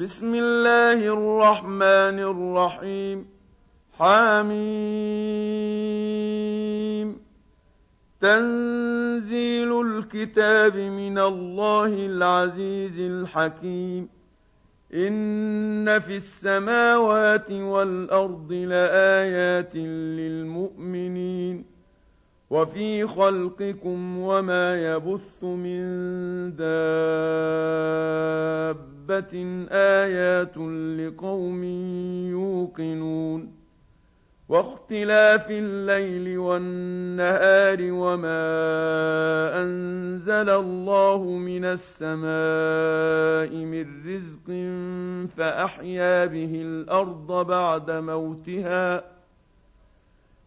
بسم الله الرحمن الرحيم. حاميم تنزيل الكتاب من الله العزيز الحكيم. إن في السماوات والأرض لآيات للمؤمنين. وفي خلقكم وما يبث من دابة آيات لقوم يوقنون واختلاف الليل والنهار وما أنزل الله من السماء من رزق فأحيا به الأرض بعد موتها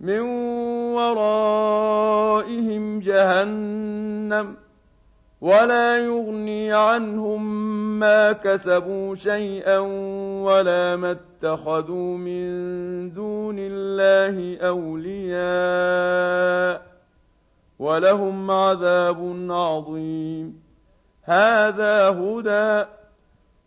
من ورائهم جهنم ولا يغني عنهم ما كسبوا شيئا ولا ما اتخذوا من دون الله أولياء ولهم عذاب عظيم. هذا هدى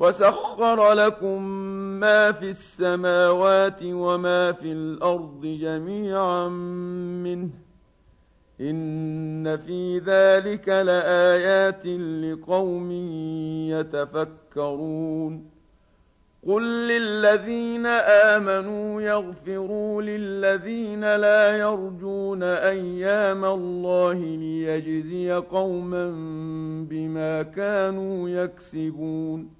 وسخر لكم ما في السماوات وما في الأرض جميعا منه إن في ذلك لآيات لقوم يتفكرون قل للذين آمنوا يغفروا للذين لا يرجون أيام الله ليجزي قوما بما كانوا يكسبون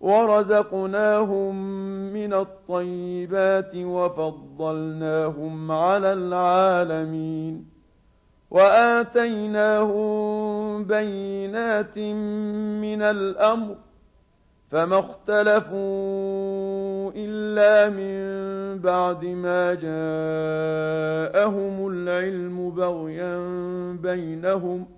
ورزقناهم من الطيبات وفضلناهم على العالمين واتيناهم بينات من الامر فما اختلفوا الا من بعد ما جاءهم العلم بغيا بينهم ۖ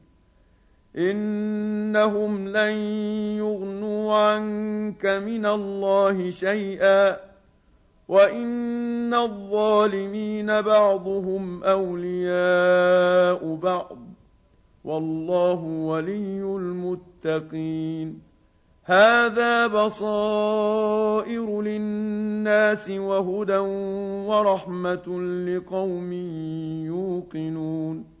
إنهم لن يغنوا عنك من الله شيئا وإن الظالمين بعضهم أولياء بعض والله ولي المتقين هذا بصائر للناس وهدى ورحمة لقوم يوقنون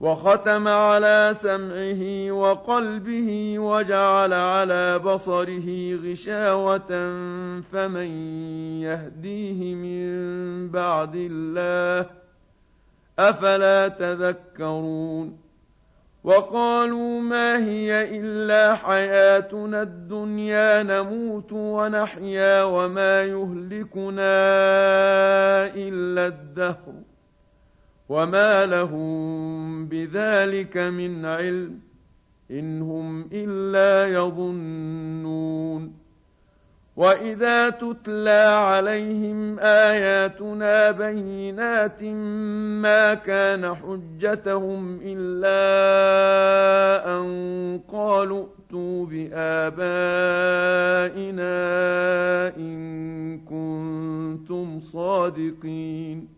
وختم على سمعه وقلبه وجعل على بصره غشاوة فمن يهديه من بعد الله أفلا تذكرون وقالوا ما هي إلا حياتنا الدنيا نموت ونحيا وما يهلكنا إلا الدهر وما لهم بذلك من علم ان هم الا يظنون واذا تتلى عليهم اياتنا بينات ما كان حجتهم الا ان قالوا ائتوا بابائنا ان كنتم صادقين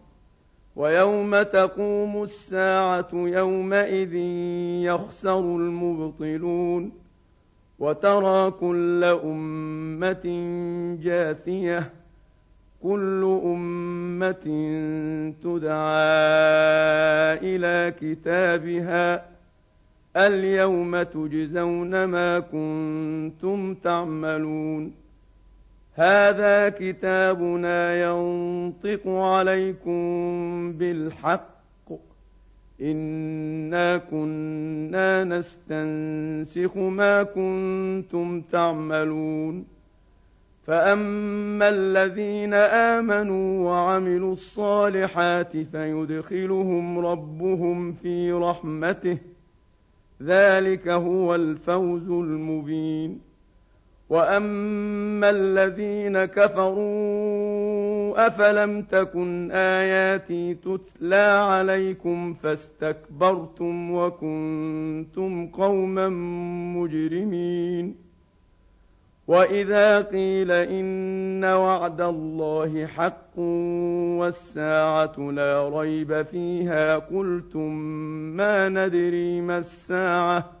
ويوم تقوم الساعة يومئذ يخسر المبطلون وترى كل أمة جاثية كل أمة تدعى إلى كتابها اليوم تجزون ما كنتم تعملون. هذا كتابنا ينطق عليكم بالحق. إنا كنا نستنسخ ما كنتم تعملون. فأما الذين آمنوا وعملوا الصالحات فيدخلهم ربهم في رحمته. ذلك هو الفوز المبين. واما الذين كفروا افلم تكن اياتي تتلى عليكم فاستكبرتم وكنتم قوما مجرمين واذا قيل ان وعد الله حق والساعة لا ريب فيها قلتم ما ندري ما الساعة